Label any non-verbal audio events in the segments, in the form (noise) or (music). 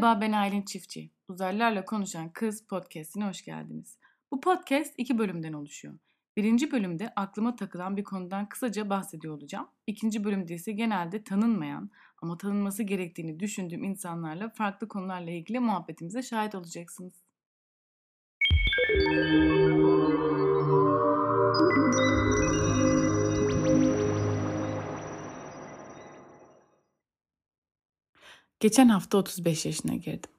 Merhaba ben Aylin Çiftçi. Uzaylılarla Konuşan Kız podcastine hoş geldiniz. Bu podcast iki bölümden oluşuyor. Birinci bölümde aklıma takılan bir konudan kısaca bahsediyor olacağım. İkinci bölümde ise genelde tanınmayan ama tanınması gerektiğini düşündüğüm insanlarla farklı konularla ilgili muhabbetimize şahit olacaksınız. Geçen hafta 35 yaşına girdim.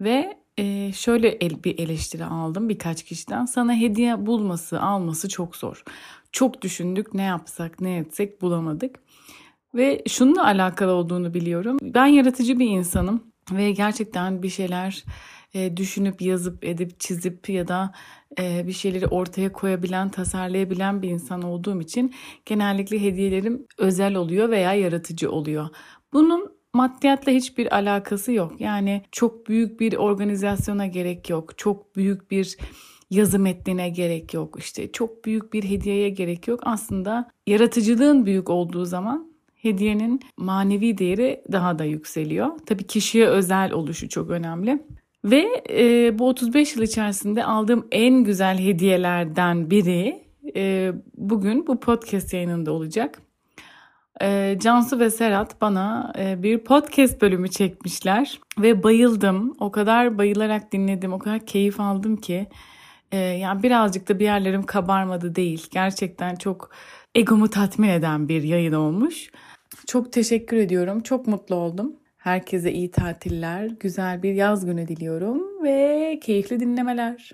Ve e, şöyle el, bir eleştiri aldım birkaç kişiden. Sana hediye bulması, alması çok zor. Çok düşündük ne yapsak, ne etsek bulamadık. Ve şununla alakalı olduğunu biliyorum. Ben yaratıcı bir insanım ve gerçekten bir şeyler e, düşünüp yazıp edip çizip ya da e, bir şeyleri ortaya koyabilen, tasarlayabilen bir insan olduğum için genellikle hediyelerim özel oluyor veya yaratıcı oluyor. Bunun maddiyatla hiçbir alakası yok. Yani çok büyük bir organizasyona gerek yok. Çok büyük bir yazı metnine gerek yok. İşte çok büyük bir hediyeye gerek yok. Aslında yaratıcılığın büyük olduğu zaman hediyenin manevi değeri daha da yükseliyor. Tabii kişiye özel oluşu çok önemli. Ve e, bu 35 yıl içerisinde aldığım en güzel hediyelerden biri e, bugün bu podcast yayınında olacak. E, Cansu ve Serhat bana e, bir podcast bölümü çekmişler ve bayıldım. O kadar bayılarak dinledim, o kadar keyif aldım ki. E, yani birazcık da bir yerlerim kabarmadı değil. Gerçekten çok egomu tatmin eden bir yayın olmuş. Çok teşekkür ediyorum. Çok mutlu oldum. Herkese iyi tatiller, güzel bir yaz günü diliyorum ve keyifli dinlemeler.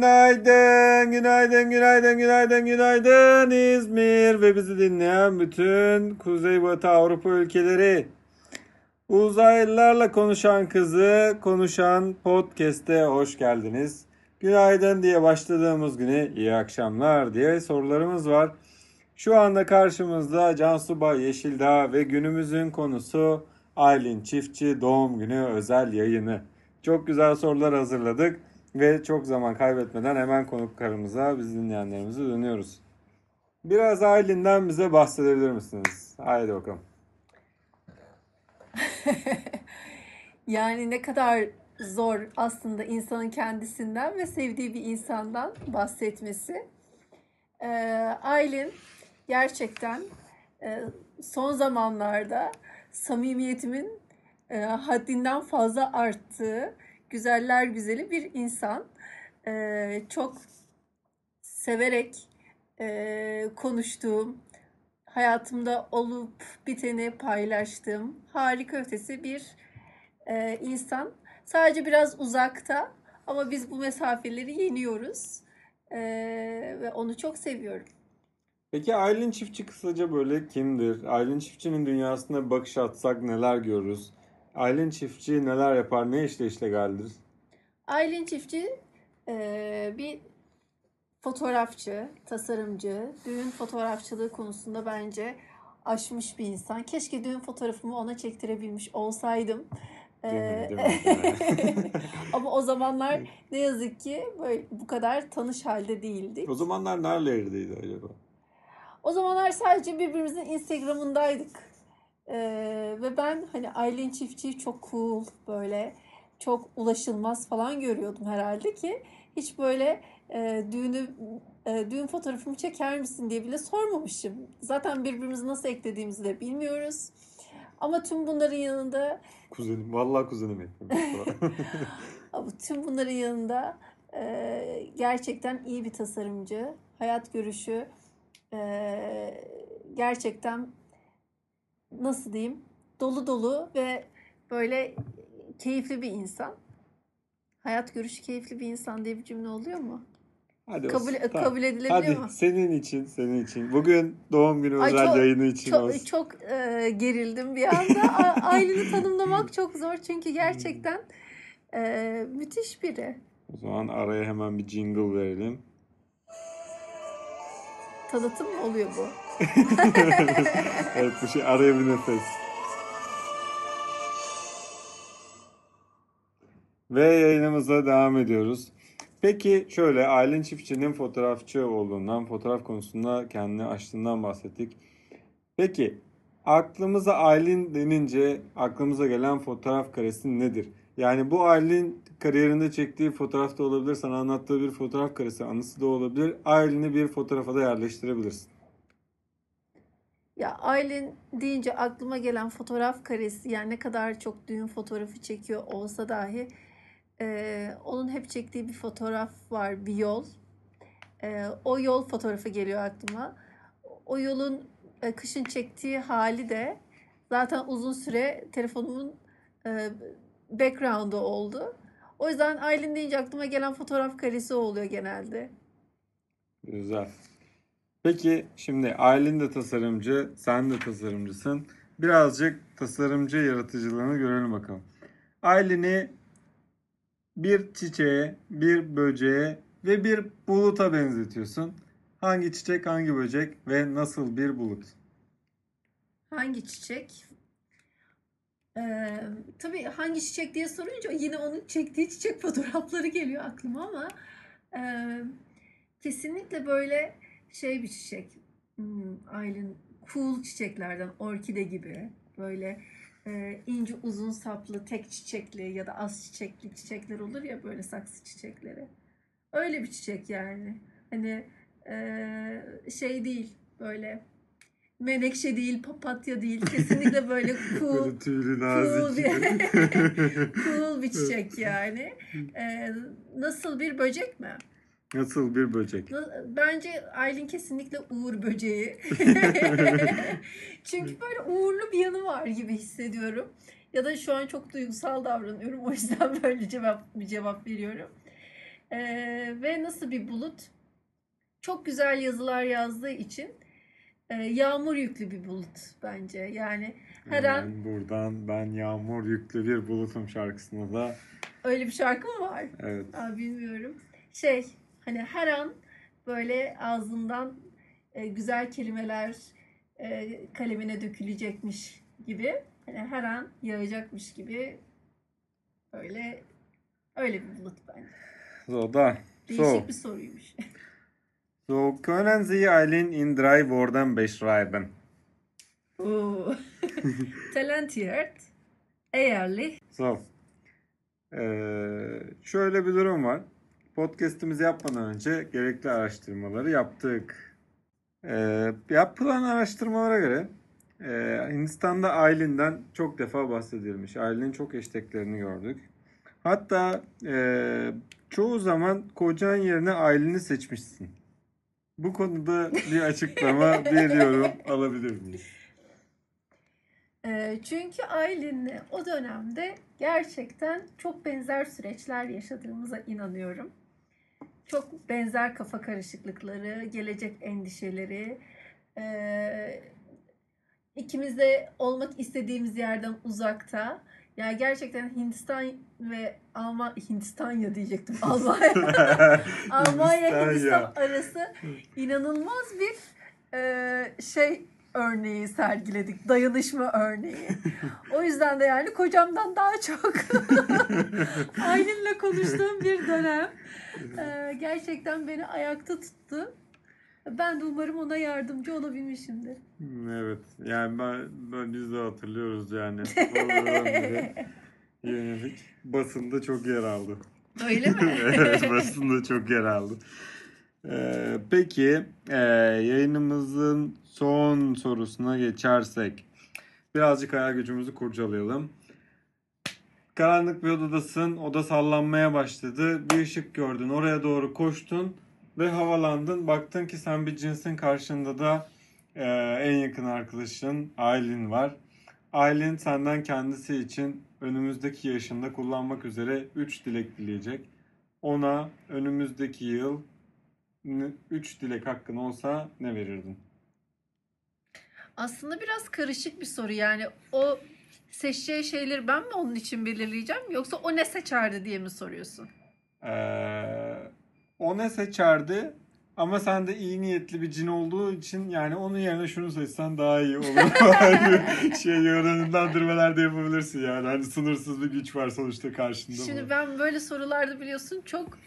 Günaydın, günaydın, günaydın, günaydın, günaydın İzmir ve bizi dinleyen bütün Kuzeybatı Avrupa ülkeleri. Uzaylılarla konuşan kızı, konuşan podcast'e hoş geldiniz. Günaydın diye başladığımız güne iyi akşamlar diye sorularımız var. Şu anda karşımızda Cansu Bay Yeşildağ ve günümüzün konusu Aylin Çiftçi doğum günü özel yayını. Çok güzel sorular hazırladık. Ve çok zaman kaybetmeden hemen konuklarımıza, biz dinleyenlerimize dönüyoruz. Biraz Aylin'den bize bahsedebilir misiniz? Haydi bakalım. (laughs) yani ne kadar zor aslında insanın kendisinden ve sevdiği bir insandan bahsetmesi. Ee, Aylin gerçekten e, son zamanlarda samimiyetimin e, haddinden fazla arttığı güzeller güzeli bir insan. Ee, çok severek e, konuştuğum, hayatımda olup biteni paylaştığım harika ötesi bir e, insan. Sadece biraz uzakta ama biz bu mesafeleri yeniyoruz e, ve onu çok seviyorum. Peki Aylin Çiftçi kısaca böyle kimdir? Aylin Çiftçi'nin dünyasına bakış atsak neler görürüz? Aylin Çiftçi neler yapar, ne işle işlegaldir? Aylin Çiftçi e, bir fotoğrafçı, tasarımcı, düğün fotoğrafçılığı konusunda bence aşmış bir insan. Keşke düğün fotoğrafımı ona çektirebilmiş olsaydım. Ee, (laughs) ama o zamanlar ne yazık ki böyle bu kadar tanış halde değildik. O zamanlar neredeydi acaba? O zamanlar sadece birbirimizin Instagram'ındaydık. Ee, ve ben hani Aylin Çiftçi'yi çok cool böyle çok ulaşılmaz falan görüyordum herhalde ki hiç böyle e, düğünü e, düğün fotoğrafımı çeker misin diye bile sormamışım. Zaten birbirimizi nasıl eklediğimizi de bilmiyoruz. Ama tüm bunların yanında kuzenim vallahi kuzenim eklemiş. (laughs) Ama tüm bunların yanında e, gerçekten iyi bir tasarımcı, hayat görüşü e, gerçekten nasıl diyeyim dolu dolu ve böyle keyifli bir insan. Hayat görüşü keyifli bir insan diye bir cümle oluyor mu? Hadi kabul, olsun. kabul tamam. edilebiliyor Hadi, mu? senin için, senin için. Bugün doğum günü Ay özel çok, yayını için çok, olsun. Çok e, gerildim bir anda. Aileni tanımlamak çok zor çünkü gerçekten e, müthiş biri. O zaman araya hemen bir jingle verelim. Tanıtım mı oluyor bu? (laughs) evet bu şey araya bir nefes. Ve yayınımıza devam ediyoruz. Peki şöyle Aylin Çiftçi'nin fotoğrafçı olduğundan, fotoğraf konusunda kendini açtığından bahsettik. Peki aklımıza Aylin denince aklımıza gelen fotoğraf karesi nedir? Yani bu Aylin kariyerinde çektiği fotoğraf da olabilir, sana anlattığı bir fotoğraf karesi anısı da olabilir. Aylin'i bir fotoğrafa da yerleştirebilirsin. Ya Aylin deyince aklıma gelen fotoğraf karesi yani ne kadar çok düğün fotoğrafı çekiyor olsa dahi e, onun hep çektiği bir fotoğraf var bir yol. E, o yol fotoğrafı geliyor aklıma. O yolun e, kışın çektiği hali de zaten uzun süre telefonumun e, background'ı oldu. O yüzden Aylin deyince aklıma gelen fotoğraf karesi oluyor genelde. Güzel. Peki şimdi Aylin de tasarımcı, sen de tasarımcısın. Birazcık tasarımcı yaratıcılığını görelim bakalım. Aylin'i bir çiçeğe, bir böceğe ve bir buluta benzetiyorsun. Hangi çiçek, hangi böcek ve nasıl bir bulut? Hangi çiçek? Ee, tabii hangi çiçek diye sorunca yine onun çektiği çiçek fotoğrafları geliyor aklıma ama e, kesinlikle böyle şey bir çiçek. Hmm, Aylin cool çiçeklerden orkide gibi böyle e, ince uzun saplı tek çiçekli ya da az çiçekli çiçekler olur ya böyle saksı çiçekleri. Öyle bir çiçek yani. Hani e, şey değil böyle menekşe değil, papatya değil. Kesinlikle böyle (laughs) cool, Böyle tüylü cool bir, (laughs) cool bir çiçek yani. Ee, nasıl bir böcek mi? Nasıl bir böcek? Bence Aylin kesinlikle uğur böceği. (laughs) Çünkü böyle uğurlu bir yanı var gibi hissediyorum. Ya da şu an çok duygusal davranıyorum. O yüzden böyle cevap bir cevap veriyorum. Ee, ve nasıl bir bulut? Çok güzel yazılar yazdığı için yağmur yüklü bir bulut bence. Yani her an Hemen buradan ben yağmur yüklü bir bulutum şarkısına da öyle bir şarkı mı var? evet. Aa, bilmiyorum. Şey hani her an böyle ağzından e, güzel kelimeler e, kalemine dökülecekmiş gibi. Hani her an yağacakmış gibi öyle öyle bir bulut bence. So da. Değişik So. bir soruymuş. (laughs) So können Sie Aylin in drei Worten beschreiben? Oo. (laughs) Talentiert, ehrlich, So. Ee, şöyle bir durum var. Podcast'imizi yapmadan önce gerekli araştırmaları yaptık. Ee, yapılan araştırmalara göre e, Hindistan'da Aylin'den çok defa bahsedilmiş. Aylin'in çok hashtaglerini gördük. Hatta e, çoğu zaman kocan yerine Aylin'i seçmişsin. Bu konuda bir açıklama, (laughs) bir yorum alabilir miyiz? Ee, çünkü Aylin'le o dönemde gerçekten çok benzer süreçler yaşadığımıza inanıyorum. Çok benzer kafa karışıklıkları, gelecek endişeleri, ee, ikimiz de olmak istediğimiz yerden uzakta. Yani gerçekten Hindistan ve Alman Hindistan ya diyecektim. (laughs) Almanya Almanya Hindistan arası inanılmaz bir e, şey örneği sergiledik. Dayanışma örneği. O yüzden de yani kocamdan daha çok (laughs) (laughs) Aylin'le konuştuğum bir dönem. E, gerçekten beni ayakta tuttu. Ben de umarım ona yardımcı olabilmişimdir. Evet. Yani ben, ben biz de hatırlıyoruz yani. (laughs) Yönelik basında çok yer aldı. Öyle mi? (laughs) evet basında çok yer aldı. Ee, peki e, yayınımızın son sorusuna geçersek birazcık hayal gücümüzü kurcalayalım. Karanlık bir odadasın. Oda sallanmaya başladı. Bir ışık gördün. Oraya doğru koştun ve havalandın. Baktın ki sen bir cinsin karşında da e, en yakın arkadaşın Aylin var. Aylin senden kendisi için önümüzdeki yaşında kullanmak üzere 3 dilek dileyecek. Ona önümüzdeki yıl 3 dilek hakkın olsa ne verirdin? Aslında biraz karışık bir soru yani o seçeceği şeyleri ben mi onun için belirleyeceğim yoksa o ne seçerdi diye mi soruyorsun? Ee, o ne seçerdi? Ama sen de iyi niyetli bir cin olduğu için yani onun yerine şunu seçsen daha iyi olur. (laughs) Şey yönlendirmeler de yapabilirsin yani. Hani sınırsız bir güç var sonuçta karşında. Şimdi bu. ben böyle sorularda biliyorsun çok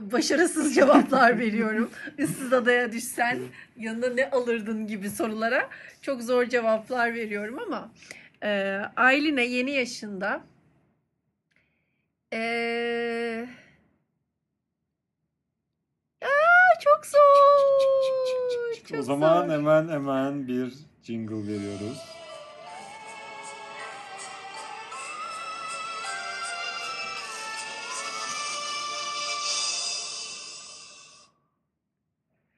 başarısız cevaplar (laughs) veriyorum. Issız adaya düşsen yanına ne alırdın gibi sorulara çok zor cevaplar veriyorum ama e, Aylin'e yeni yaşında e, Aa, çok zor. Çok o zaman zor. hemen hemen bir jingle veriyoruz.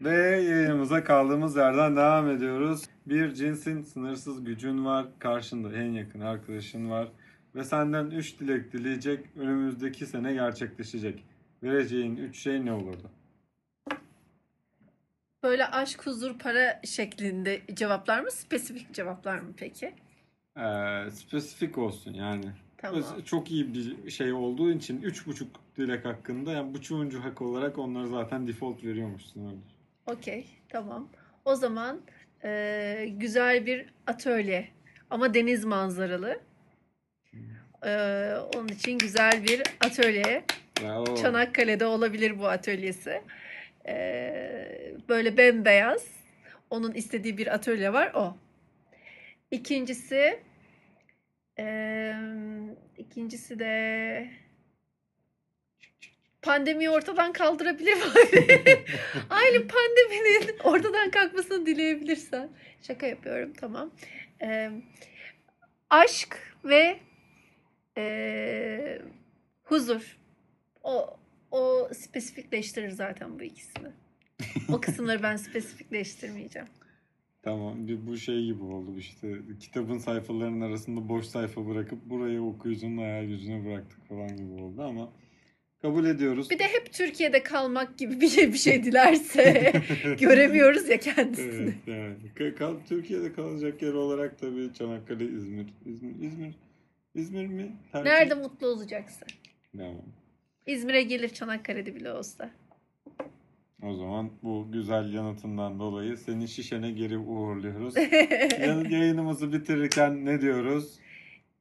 Ve yayınımıza kaldığımız yerden devam ediyoruz. Bir cinsin sınırsız gücün var, karşında en yakın arkadaşın var ve senden 3 dilek dileyecek, önümüzdeki sene gerçekleşecek. Vereceğin 3 şey ne olurdu? Böyle aşk, huzur, para şeklinde cevaplar mı? Spesifik cevaplar mı peki? Ee, spesifik olsun yani. Tamam. Çok iyi bir şey olduğu için üç buçuk dilek hakkında yani buçuğuncu hak olarak onları zaten default veriyormuşsun öyle. Okey, tamam. O zaman e, güzel bir atölye ama deniz manzaralı. E, onun için güzel bir atölye. Bravo. Çanakkale'de olabilir bu atölyesi. E, böyle bembeyaz. Onun istediği bir atölye var o. İkincisi e, ikincisi de pandemiyi ortadan kaldırabilir mi? (laughs) Aynı pandeminin ortadan kalkmasını dileyebilirsen. Şaka yapıyorum tamam. Ee, aşk ve ee, huzur. O o spesifikleştirir zaten bu ikisini. O kısımları ben spesifikleştirmeyeceğim. (laughs) Tamam bir bu şey gibi oldu işte kitabın sayfalarının arasında boş sayfa bırakıp burayı okuyucunun hayal gücüne bıraktık falan gibi oldu ama kabul ediyoruz. Bir de hep Türkiye'de kalmak gibi bir şey bir şey dilerse (laughs) göremiyoruz ya kendisini. Evet yani. Ka- kal- Türkiye'de kalacak yer olarak tabii Çanakkale, İzmir. İzmir, İzmir, İzmir mi? Tercih? Nerede mutlu olacaksın? Tamam. İzmir'e gelir Çanakkale'de bile olsa. O zaman bu güzel yanıtından dolayı seni şişene geri uğurluyoruz. (laughs) Yayınımızı bitirirken ne diyoruz?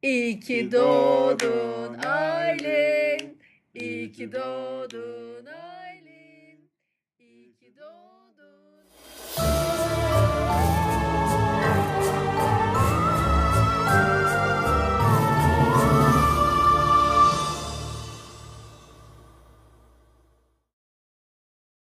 İyi ki doğdun Aylin. İyi ki doğdun Aylin.